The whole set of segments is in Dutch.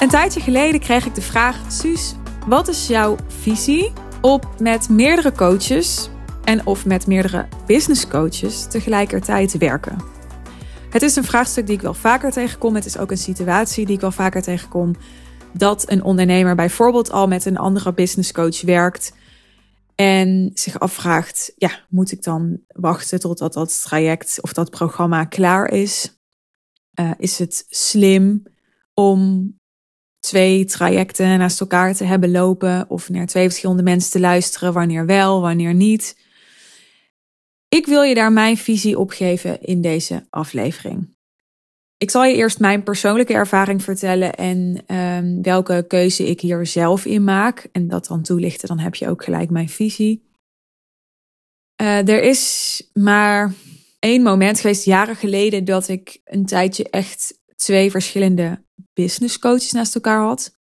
Een tijdje geleden kreeg ik de vraag: Suus, wat is jouw visie op met meerdere coaches en of met meerdere business coaches tegelijkertijd werken? Het is een vraagstuk die ik wel vaker tegenkom. Het is ook een situatie die ik wel vaker tegenkom. Dat een ondernemer bijvoorbeeld al met een andere business coach werkt. En zich afvraagt: ja, moet ik dan wachten totdat dat traject of dat programma klaar is? Uh, is het slim om twee trajecten naast elkaar te hebben lopen of naar twee verschillende mensen te luisteren, wanneer wel, wanneer niet. Ik wil je daar mijn visie op geven in deze aflevering. Ik zal je eerst mijn persoonlijke ervaring vertellen en um, welke keuze ik hier zelf in maak. En dat dan toelichten, dan heb je ook gelijk mijn visie. Uh, er is maar één moment geweest, jaren geleden, dat ik een tijdje echt twee verschillende business coaches naast elkaar had.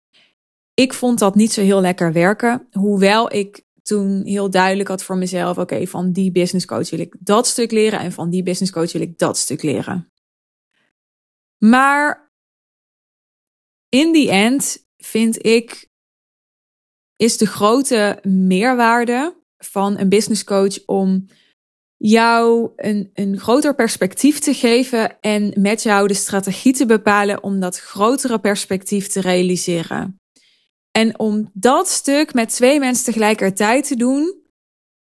Ik vond dat niet zo heel lekker werken. Hoewel ik toen heel duidelijk had voor mezelf: oké, van die business coach wil ik dat stuk leren en van die business coach wil ik dat stuk leren. Maar in the end vind ik is de grote meerwaarde van een business coach om jou een, een groter perspectief te geven en met jou de strategie te bepalen om dat grotere perspectief te realiseren. En om dat stuk met twee mensen tegelijkertijd te doen,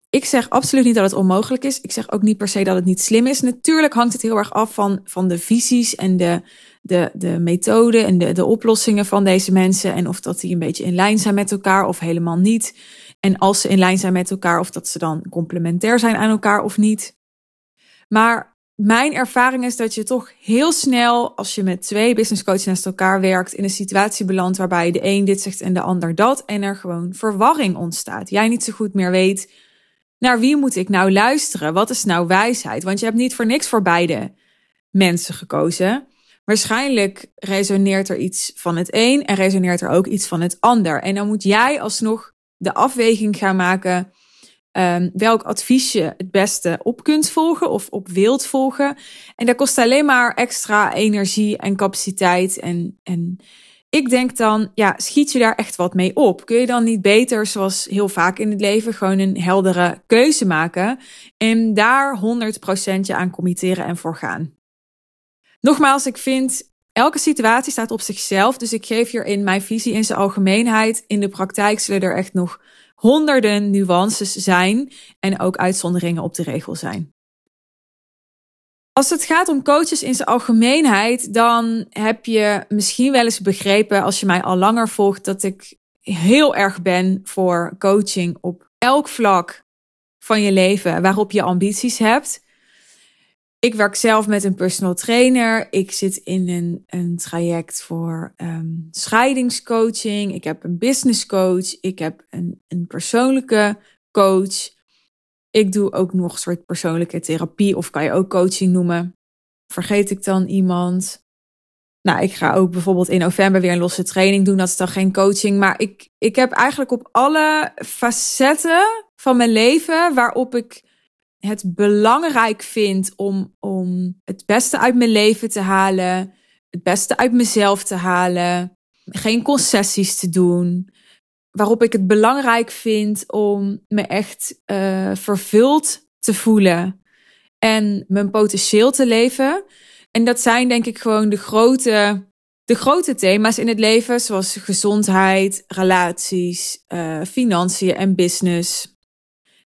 ik zeg absoluut niet dat het onmogelijk is. Ik zeg ook niet per se dat het niet slim is. Natuurlijk hangt het heel erg af van, van de visies en de, de, de methoden en de, de oplossingen van deze mensen. En of dat die een beetje in lijn zijn met elkaar of helemaal niet. En als ze in lijn zijn met elkaar, of dat ze dan complementair zijn aan elkaar of niet. Maar mijn ervaring is dat je toch heel snel, als je met twee business coaches naast elkaar werkt, in een situatie belandt waarbij de een dit zegt en de ander dat. En er gewoon verwarring ontstaat. Jij niet zo goed meer weet naar wie moet ik nou luisteren? Wat is nou wijsheid? Want je hebt niet voor niks voor beide mensen gekozen. Waarschijnlijk resoneert er iets van het een en resoneert er ook iets van het ander. En dan moet jij alsnog de afweging gaan maken um, welk advies je het beste op kunt volgen of op wilt volgen. En dat kost alleen maar extra energie en capaciteit. En, en ik denk dan, ja, schiet je daar echt wat mee op? Kun je dan niet beter, zoals heel vaak in het leven, gewoon een heldere keuze maken en daar 100% je aan committeren en voor gaan? Nogmaals, ik vind Elke situatie staat op zichzelf, dus ik geef hierin mijn visie in zijn algemeenheid. In de praktijk zullen er echt nog honderden nuances zijn en ook uitzonderingen op de regel zijn. Als het gaat om coaches in zijn algemeenheid, dan heb je misschien wel eens begrepen, als je mij al langer volgt, dat ik heel erg ben voor coaching op elk vlak van je leven waarop je ambities hebt. Ik werk zelf met een personal trainer. Ik zit in een, een traject voor um, scheidingscoaching. Ik heb een business coach. Ik heb een, een persoonlijke coach. Ik doe ook nog een soort persoonlijke therapie, of kan je ook coaching noemen. Vergeet ik dan iemand? Nou, ik ga ook bijvoorbeeld in november weer een losse training doen. Dat is dan geen coaching. Maar ik, ik heb eigenlijk op alle facetten van mijn leven waarop ik het belangrijk vind om, om het beste uit mijn leven te halen, het beste uit mezelf te halen, geen concessies te doen. Waarop ik het belangrijk vind om me echt uh, vervuld te voelen en mijn potentieel te leven. En dat zijn denk ik gewoon de grote, de grote thema's in het leven, zoals gezondheid, relaties, uh, financiën en business,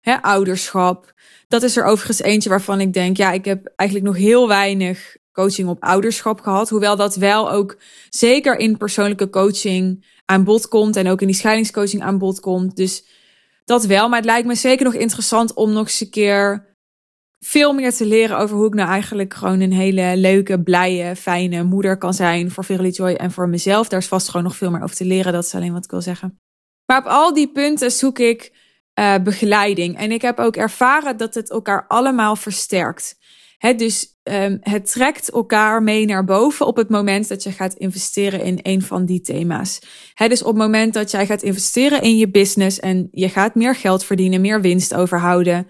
hè, ouderschap. Dat is er overigens eentje waarvan ik denk, ja, ik heb eigenlijk nog heel weinig coaching op ouderschap gehad. Hoewel dat wel ook zeker in persoonlijke coaching aan bod komt en ook in die scheidingscoaching aan bod komt. Dus dat wel. Maar het lijkt me zeker nog interessant om nog eens een keer veel meer te leren over hoe ik nou eigenlijk gewoon een hele leuke, blije, fijne moeder kan zijn voor Verily Joy en voor mezelf. Daar is vast gewoon nog veel meer over te leren. Dat is alleen wat ik wil zeggen. Maar op al die punten zoek ik uh, begeleiding. En ik heb ook ervaren dat het elkaar allemaal versterkt. He, dus um, het trekt elkaar mee naar boven op het moment dat je gaat investeren in een van die thema's. He, dus op het moment dat jij gaat investeren in je business en je gaat meer geld verdienen, meer winst overhouden,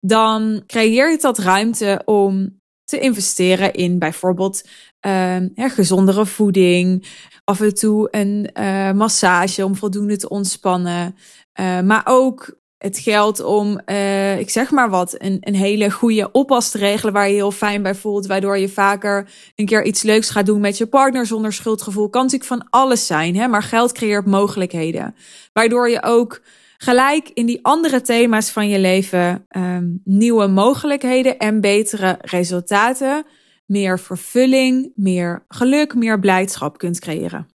dan creëert dat ruimte om te investeren in bijvoorbeeld uh, gezondere voeding, af en toe een uh, massage om voldoende te ontspannen, uh, maar ook het geld om, uh, ik zeg maar wat, een, een hele goede oppas te regelen waar je heel fijn bij voelt, waardoor je vaker een keer iets leuks gaat doen met je partner zonder schuldgevoel. Kan natuurlijk van alles zijn, hè? maar geld creëert mogelijkheden. Waardoor je ook gelijk in die andere thema's van je leven um, nieuwe mogelijkheden en betere resultaten, meer vervulling, meer geluk, meer blijdschap kunt creëren.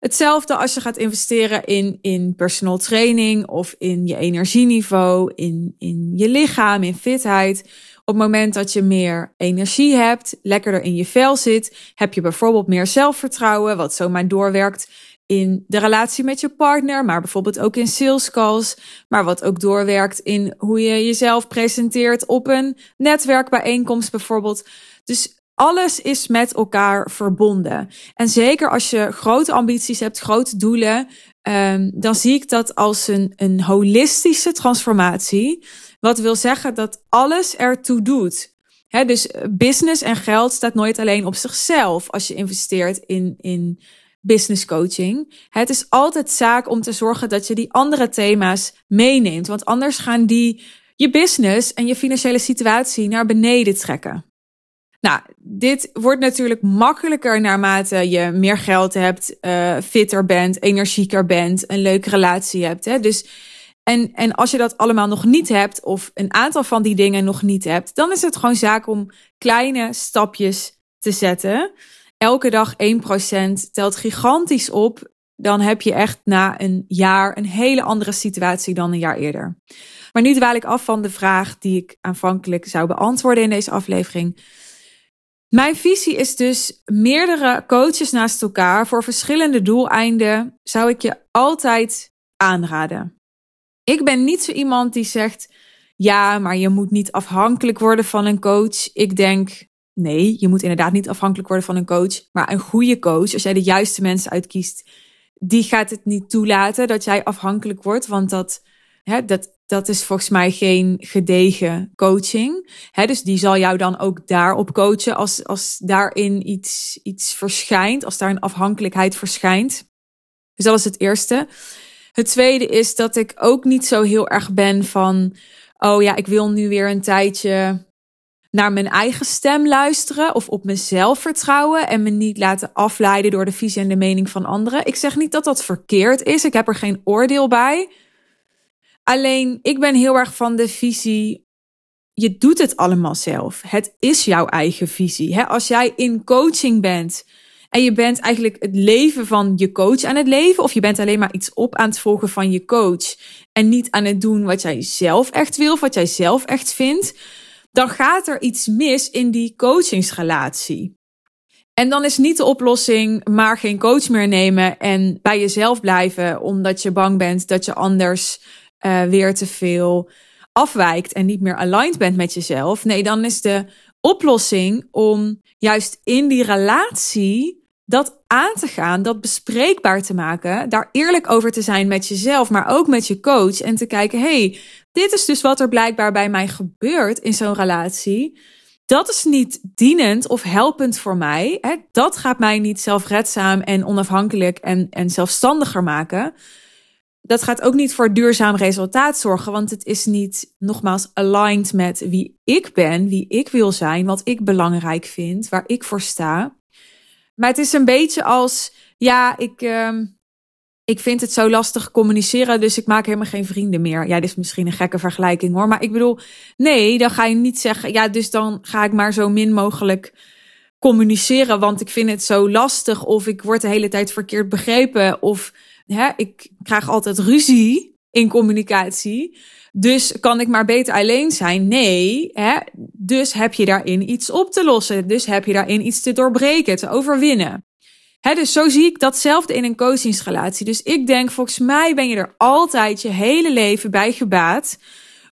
Hetzelfde als je gaat investeren in, in personal training of in je energieniveau, in, in je lichaam, in fitheid. Op het moment dat je meer energie hebt, lekkerder in je vel zit, heb je bijvoorbeeld meer zelfvertrouwen, wat zomaar doorwerkt in de relatie met je partner, maar bijvoorbeeld ook in sales calls, maar wat ook doorwerkt in hoe je jezelf presenteert op een netwerkbijeenkomst bijvoorbeeld. Dus alles is met elkaar verbonden. En zeker als je grote ambities hebt, grote doelen, um, dan zie ik dat als een, een holistische transformatie. Wat wil zeggen dat alles ertoe doet. Dus business en geld staat nooit alleen op zichzelf als je investeert in, in business coaching. Het is altijd zaak om te zorgen dat je die andere thema's meeneemt. Want anders gaan die je business en je financiële situatie naar beneden trekken. Nou, dit wordt natuurlijk makkelijker naarmate je meer geld hebt, uh, fitter bent, energieker bent, een leuke relatie hebt. Hè? Dus, en, en als je dat allemaal nog niet hebt, of een aantal van die dingen nog niet hebt, dan is het gewoon zaak om kleine stapjes te zetten. Elke dag 1% telt gigantisch op. Dan heb je echt na een jaar een hele andere situatie dan een jaar eerder. Maar nu dwaal ik af van de vraag die ik aanvankelijk zou beantwoorden in deze aflevering. Mijn visie is dus meerdere coaches naast elkaar voor verschillende doeleinden zou ik je altijd aanraden. Ik ben niet zo iemand die zegt ja, maar je moet niet afhankelijk worden van een coach. Ik denk nee, je moet inderdaad niet afhankelijk worden van een coach, maar een goede coach, als jij de juiste mensen uitkiest, die gaat het niet toelaten dat jij afhankelijk wordt, want dat hè, dat dat is volgens mij geen gedegen coaching. He, dus die zal jou dan ook daarop coachen als, als daarin iets, iets verschijnt, als daar een afhankelijkheid verschijnt. Dus dat is het eerste. Het tweede is dat ik ook niet zo heel erg ben van, oh ja, ik wil nu weer een tijdje naar mijn eigen stem luisteren of op mezelf vertrouwen en me niet laten afleiden door de visie en de mening van anderen. Ik zeg niet dat dat verkeerd is. Ik heb er geen oordeel bij. Alleen ik ben heel erg van de visie. Je doet het allemaal zelf. Het is jouw eigen visie. Als jij in coaching bent en je bent eigenlijk het leven van je coach aan het leven, of je bent alleen maar iets op aan het volgen van je coach en niet aan het doen wat jij zelf echt wil, of wat jij zelf echt vindt, dan gaat er iets mis in die coachingsrelatie. En dan is niet de oplossing maar geen coach meer nemen en bij jezelf blijven, omdat je bang bent dat je anders uh, weer te veel afwijkt en niet meer aligned bent met jezelf. Nee, dan is de oplossing om juist in die relatie dat aan te gaan, dat bespreekbaar te maken, daar eerlijk over te zijn met jezelf, maar ook met je coach en te kijken, hey, dit is dus wat er blijkbaar bij mij gebeurt in zo'n relatie. Dat is niet dienend of helpend voor mij. Dat gaat mij niet zelfredzaam en onafhankelijk en, en zelfstandiger maken dat gaat ook niet voor duurzaam resultaat zorgen, want het is niet nogmaals aligned met wie ik ben, wie ik wil zijn, wat ik belangrijk vind, waar ik voor sta. Maar het is een beetje als, ja, ik, uh, ik vind het zo lastig communiceren, dus ik maak helemaal geen vrienden meer. Ja, dit is misschien een gekke vergelijking hoor, maar ik bedoel, nee, dan ga je niet zeggen, ja, dus dan ga ik maar zo min mogelijk communiceren, want ik vind het zo lastig of ik word de hele tijd verkeerd begrepen of hè, ik krijg altijd ruzie in communicatie. Dus kan ik maar beter alleen zijn? Nee. Hè? Dus heb je daarin iets op te lossen. Dus heb je daarin iets te doorbreken, te overwinnen. Hè, dus zo zie ik datzelfde in een coachingsrelatie. Dus ik denk, volgens mij ben je er altijd je hele leven bij gebaat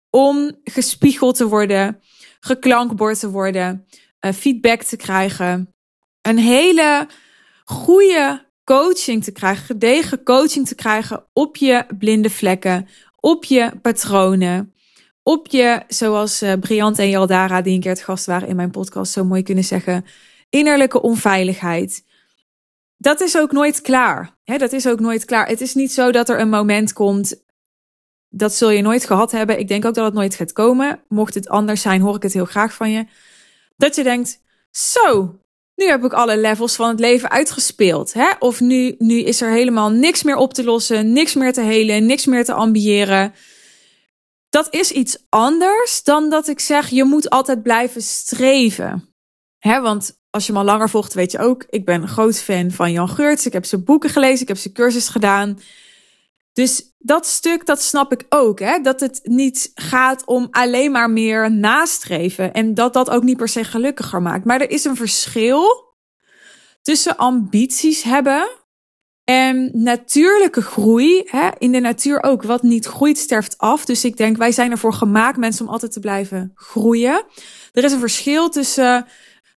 om gespiegeld te worden, geklankbord te worden, uh, feedback te krijgen. Een hele goede coaching te krijgen, gedegen coaching te krijgen op je blinde vlekken, op je patronen, op je, zoals uh, Briant en Jaldara, die een keer het gast waren in mijn podcast, zo mooi kunnen zeggen, innerlijke onveiligheid. Dat is ook nooit klaar. Hè, dat is ook nooit klaar. Het is niet zo dat er een moment komt. Dat zul je nooit gehad hebben. Ik denk ook dat het nooit gaat komen. Mocht het anders zijn, hoor ik het heel graag van je. Dat je denkt: Zo, nu heb ik alle levels van het leven uitgespeeld. Hè? Of nu, nu is er helemaal niks meer op te lossen, niks meer te helen, niks meer te ambiëren. Dat is iets anders dan dat ik zeg, je moet altijd blijven streven. Hè, want als je me al langer volgt, weet je ook, ik ben een groot fan van Jan Geurts. Ik heb zijn boeken gelezen, ik heb zijn cursus gedaan. Dus dat stuk, dat snap ik ook. Hè? Dat het niet gaat om alleen maar meer nastreven. En dat dat ook niet per se gelukkiger maakt. Maar er is een verschil tussen ambities hebben en natuurlijke groei. Hè? In de natuur ook. Wat niet groeit, sterft af. Dus ik denk, wij zijn ervoor gemaakt, mensen, om altijd te blijven groeien. Er is een verschil tussen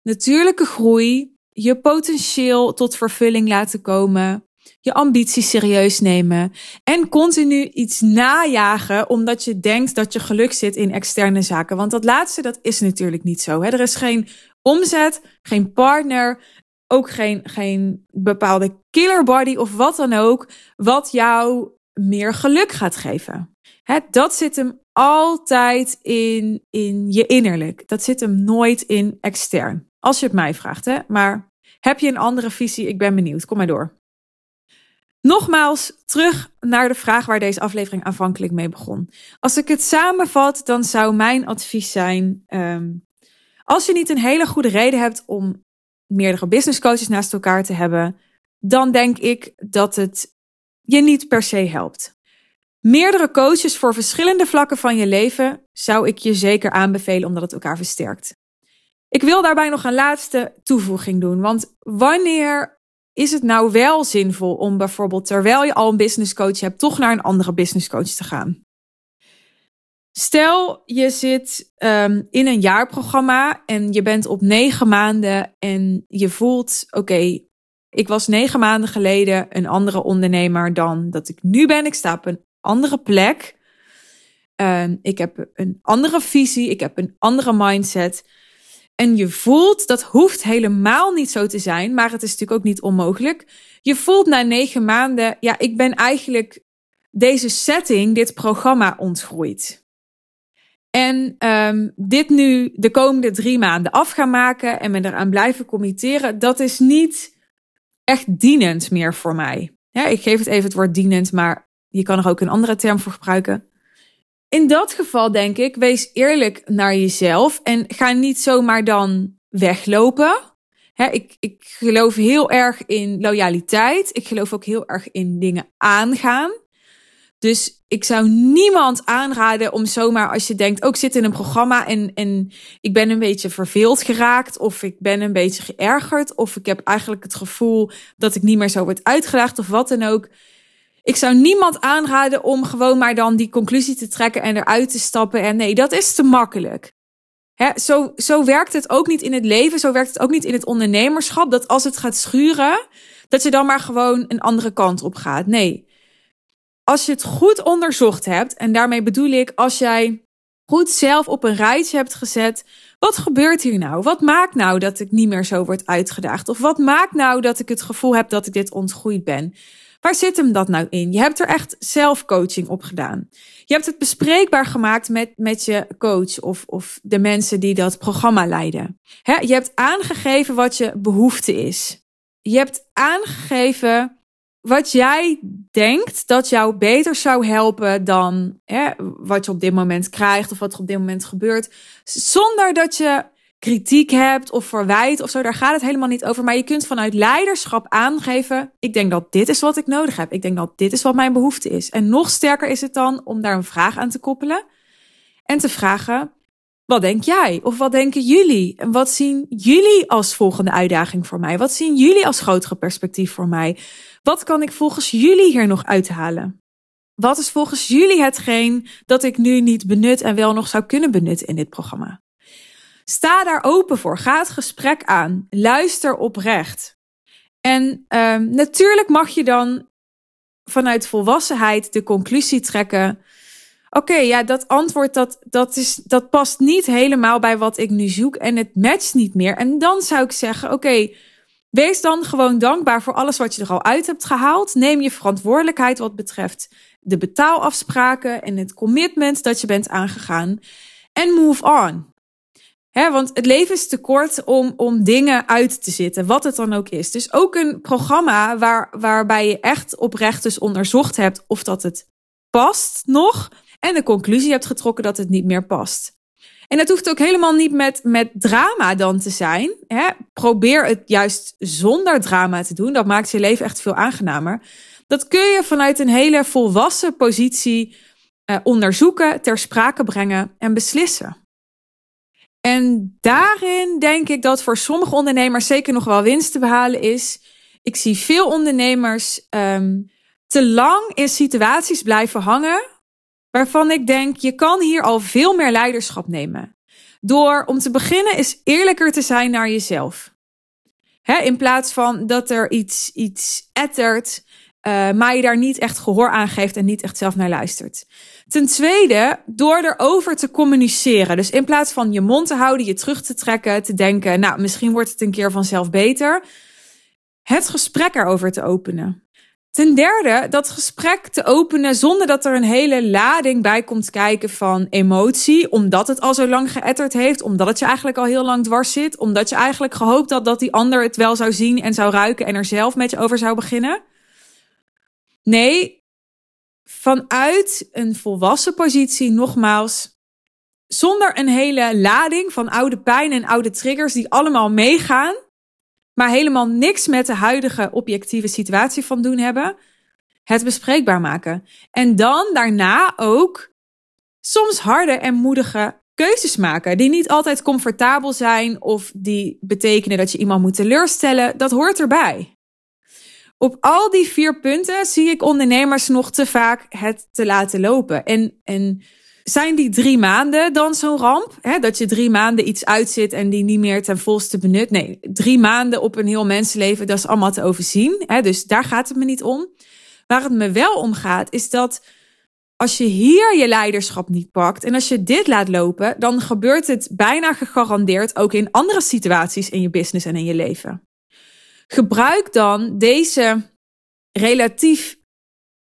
natuurlijke groei, je potentieel tot vervulling laten komen je ambities serieus nemen en continu iets najagen omdat je denkt dat je geluk zit in externe zaken. Want dat laatste, dat is natuurlijk niet zo. Hè? Er is geen omzet, geen partner, ook geen, geen bepaalde killer body of wat dan ook, wat jou meer geluk gaat geven. Hè, dat zit hem altijd in, in je innerlijk. Dat zit hem nooit in extern. Als je het mij vraagt, hè. Maar heb je een andere visie? Ik ben benieuwd. Kom maar door. Nogmaals, terug naar de vraag waar deze aflevering aanvankelijk mee begon. Als ik het samenvat, dan zou mijn advies zijn: ehm, als je niet een hele goede reden hebt om meerdere business coaches naast elkaar te hebben, dan denk ik dat het je niet per se helpt. Meerdere coaches voor verschillende vlakken van je leven zou ik je zeker aanbevelen omdat het elkaar versterkt. Ik wil daarbij nog een laatste toevoeging doen, want wanneer is het nou wel zinvol om bijvoorbeeld terwijl je al een business coach hebt, toch naar een andere business coach te gaan? Stel je zit um, in een jaarprogramma en je bent op negen maanden en je voelt, oké, ik was negen maanden geleden een andere ondernemer dan dat ik nu ben. Ik sta op een andere plek. Um, ik heb een andere visie, ik heb een andere mindset. En je voelt, dat hoeft helemaal niet zo te zijn, maar het is natuurlijk ook niet onmogelijk. Je voelt na negen maanden, ja, ik ben eigenlijk deze setting, dit programma ontgroeid. En um, dit nu de komende drie maanden af gaan maken en me eraan blijven committeren, dat is niet echt dienend meer voor mij. Ik geef het even het woord dienend, maar je kan er ook een andere term voor gebruiken. In dat geval denk ik, wees eerlijk naar jezelf en ga niet zomaar dan weglopen. ik, ik geloof heel erg in loyaliteit. Ik geloof ook heel erg in dingen aangaan. Dus ik zou niemand aanraden om zomaar als je denkt, ook oh, zit in een programma en, en ik ben een beetje verveeld geraakt of ik ben een beetje geërgerd of ik heb eigenlijk het gevoel dat ik niet meer zo word uitgedaagd of wat dan ook. Ik zou niemand aanraden om gewoon maar dan die conclusie te trekken en eruit te stappen. En nee, dat is te makkelijk. Hè, zo, zo werkt het ook niet in het leven. Zo werkt het ook niet in het ondernemerschap. Dat als het gaat schuren, dat je dan maar gewoon een andere kant op gaat. Nee. Als je het goed onderzocht hebt, en daarmee bedoel ik als jij goed zelf op een rijtje hebt gezet. Wat gebeurt hier nou? Wat maakt nou dat ik niet meer zo word uitgedaagd? Of wat maakt nou dat ik het gevoel heb dat ik dit ontgroeid ben? Waar zit hem dat nou in? Je hebt er echt zelfcoaching op gedaan. Je hebt het bespreekbaar gemaakt met, met je coach of, of de mensen die dat programma leiden. je hebt aangegeven wat je behoefte is. Je hebt aangegeven wat jij denkt dat jou beter zou helpen dan wat je op dit moment krijgt of wat er op dit moment gebeurt. Zonder dat je kritiek hebt of verwijt of zo. Daar gaat het helemaal niet over. Maar je kunt vanuit leiderschap aangeven: ik denk dat dit is wat ik nodig heb. Ik denk dat dit is wat mijn behoefte is. En nog sterker is het dan om daar een vraag aan te koppelen en te vragen: wat denk jij? Of wat denken jullie? En wat zien jullie als volgende uitdaging voor mij? Wat zien jullie als grotere perspectief voor mij? Wat kan ik volgens jullie hier nog uithalen? Wat is volgens jullie hetgeen dat ik nu niet benut en wel nog zou kunnen benutten in dit programma? Sta daar open voor. Ga het gesprek aan. Luister oprecht. En um, natuurlijk mag je dan vanuit volwassenheid de conclusie trekken. Oké, ja, dat antwoord dat, dat, is, dat past niet helemaal bij wat ik nu zoek en het matcht niet meer. En dan zou ik zeggen, oké, wees dan gewoon dankbaar voor alles wat je er al uit hebt gehaald. Neem je verantwoordelijkheid wat betreft de betaalafspraken en het commitment dat je bent aangegaan. En move on. Want het leven is te kort om, om dingen uit te zitten, wat het dan ook is. Dus ook een programma waar, waarbij je echt oprecht dus onderzocht hebt of dat het past nog. En de conclusie hebt getrokken dat het niet meer past. En dat hoeft ook helemaal niet met, met drama dan te zijn. Probeer het juist zonder drama te doen. Dat maakt je leven echt veel aangenamer. Dat kun je vanuit een hele volwassen positie eh, onderzoeken, ter sprake brengen en beslissen. En daarin denk ik dat voor sommige ondernemers zeker nog wel winst te behalen is. Ik zie veel ondernemers um, te lang in situaties blijven hangen waarvan ik denk je kan hier al veel meer leiderschap nemen. Door om te beginnen is eerlijker te zijn naar jezelf. in plaats van dat er iets, iets ettert uh, maar je daar niet echt gehoor aan geeft en niet echt zelf naar luistert. Ten tweede, door erover te communiceren. Dus in plaats van je mond te houden, je terug te trekken, te denken, nou, misschien wordt het een keer vanzelf beter. Het gesprek erover te openen. Ten derde, dat gesprek te openen zonder dat er een hele lading bij komt kijken van emotie. Omdat het al zo lang geëtterd heeft. Omdat het je eigenlijk al heel lang dwars zit. Omdat je eigenlijk gehoopt had dat die ander het wel zou zien en zou ruiken en er zelf met je over zou beginnen. Nee, vanuit een volwassen positie, nogmaals, zonder een hele lading van oude pijn en oude triggers die allemaal meegaan, maar helemaal niks met de huidige objectieve situatie van doen hebben, het bespreekbaar maken. En dan daarna ook soms harde en moedige keuzes maken, die niet altijd comfortabel zijn of die betekenen dat je iemand moet teleurstellen. Dat hoort erbij. Op al die vier punten zie ik ondernemers nog te vaak het te laten lopen. En, en zijn die drie maanden dan zo'n ramp? Dat je drie maanden iets uitzit en die niet meer ten volste benut. Nee, drie maanden op een heel mensenleven, dat is allemaal te overzien. Dus daar gaat het me niet om. Waar het me wel om gaat, is dat als je hier je leiderschap niet pakt en als je dit laat lopen, dan gebeurt het bijna gegarandeerd ook in andere situaties in je business en in je leven. Gebruik dan deze relatief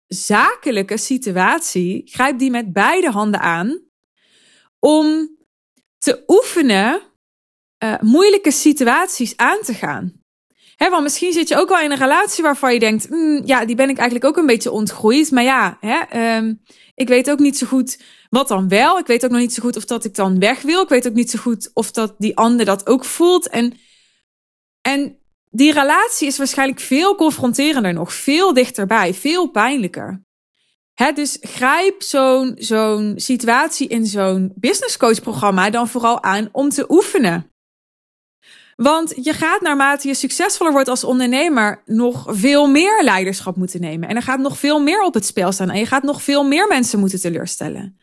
zakelijke situatie, grijp die met beide handen aan, om te oefenen uh, moeilijke situaties aan te gaan. Want misschien zit je ook wel in een relatie waarvan je denkt, mm, ja, die ben ik eigenlijk ook een beetje ontgroeid. Maar ja, um, ik weet ook niet zo goed wat dan wel. Ik weet ook nog niet zo goed of dat ik dan weg wil. Ik weet ook niet zo goed of dat die ander dat ook voelt. En, en die relatie is waarschijnlijk veel confronterender nog, veel dichterbij, veel pijnlijker. Hè, dus grijp zo'n zo'n situatie in zo'n business coach programma dan vooral aan om te oefenen. Want je gaat naarmate je succesvoller wordt als ondernemer nog veel meer leiderschap moeten nemen. En er gaat nog veel meer op het spel staan. En je gaat nog veel meer mensen moeten teleurstellen.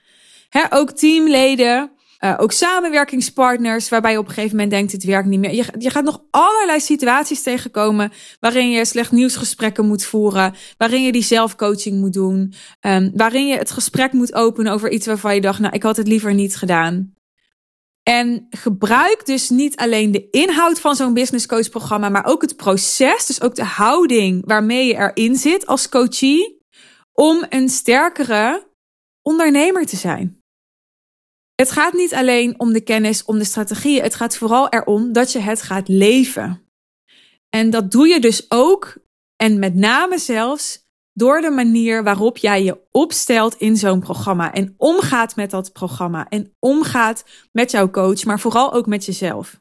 Ook teamleden, uh, ook samenwerkingspartners, waarbij je op een gegeven moment denkt: het werkt niet meer. Je, je gaat nog allerlei situaties tegenkomen waarin je slecht nieuwsgesprekken moet voeren, waarin je die zelfcoaching moet doen, um, waarin je het gesprek moet openen over iets waarvan je dacht: nou, ik had het liever niet gedaan. En gebruik dus niet alleen de inhoud van zo'n business coach programma, maar ook het proces, dus ook de houding waarmee je erin zit als coachie, om een sterkere ondernemer te zijn. Het gaat niet alleen om de kennis, om de strategieën. Het gaat vooral erom dat je het gaat leven. En dat doe je dus ook, en met name zelfs, door de manier waarop jij je opstelt in zo'n programma. En omgaat met dat programma. En omgaat met jouw coach, maar vooral ook met jezelf.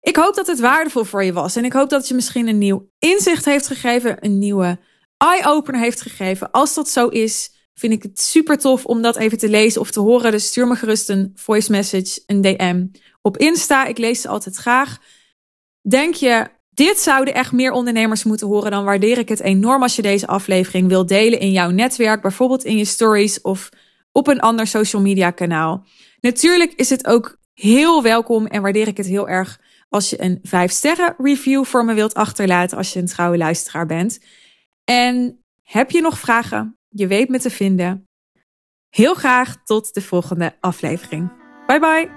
Ik hoop dat het waardevol voor je was. En ik hoop dat je misschien een nieuw inzicht heeft gegeven. Een nieuwe eye-opener heeft gegeven. Als dat zo is, vind ik het super tof om dat even te lezen of te horen. Dus stuur me gerust een voice message, een DM op Insta. Ik lees ze altijd graag. Denk je, dit zouden echt meer ondernemers moeten horen, dan waardeer ik het enorm als je deze aflevering wilt delen in jouw netwerk, bijvoorbeeld in je stories of op een ander social media kanaal. Natuurlijk is het ook heel welkom en waardeer ik het heel erg als je een 5 sterren review voor me wilt achterlaten als je een trouwe luisteraar bent. En heb je nog vragen? Je weet me te vinden. Heel graag tot de volgende aflevering. Bye bye.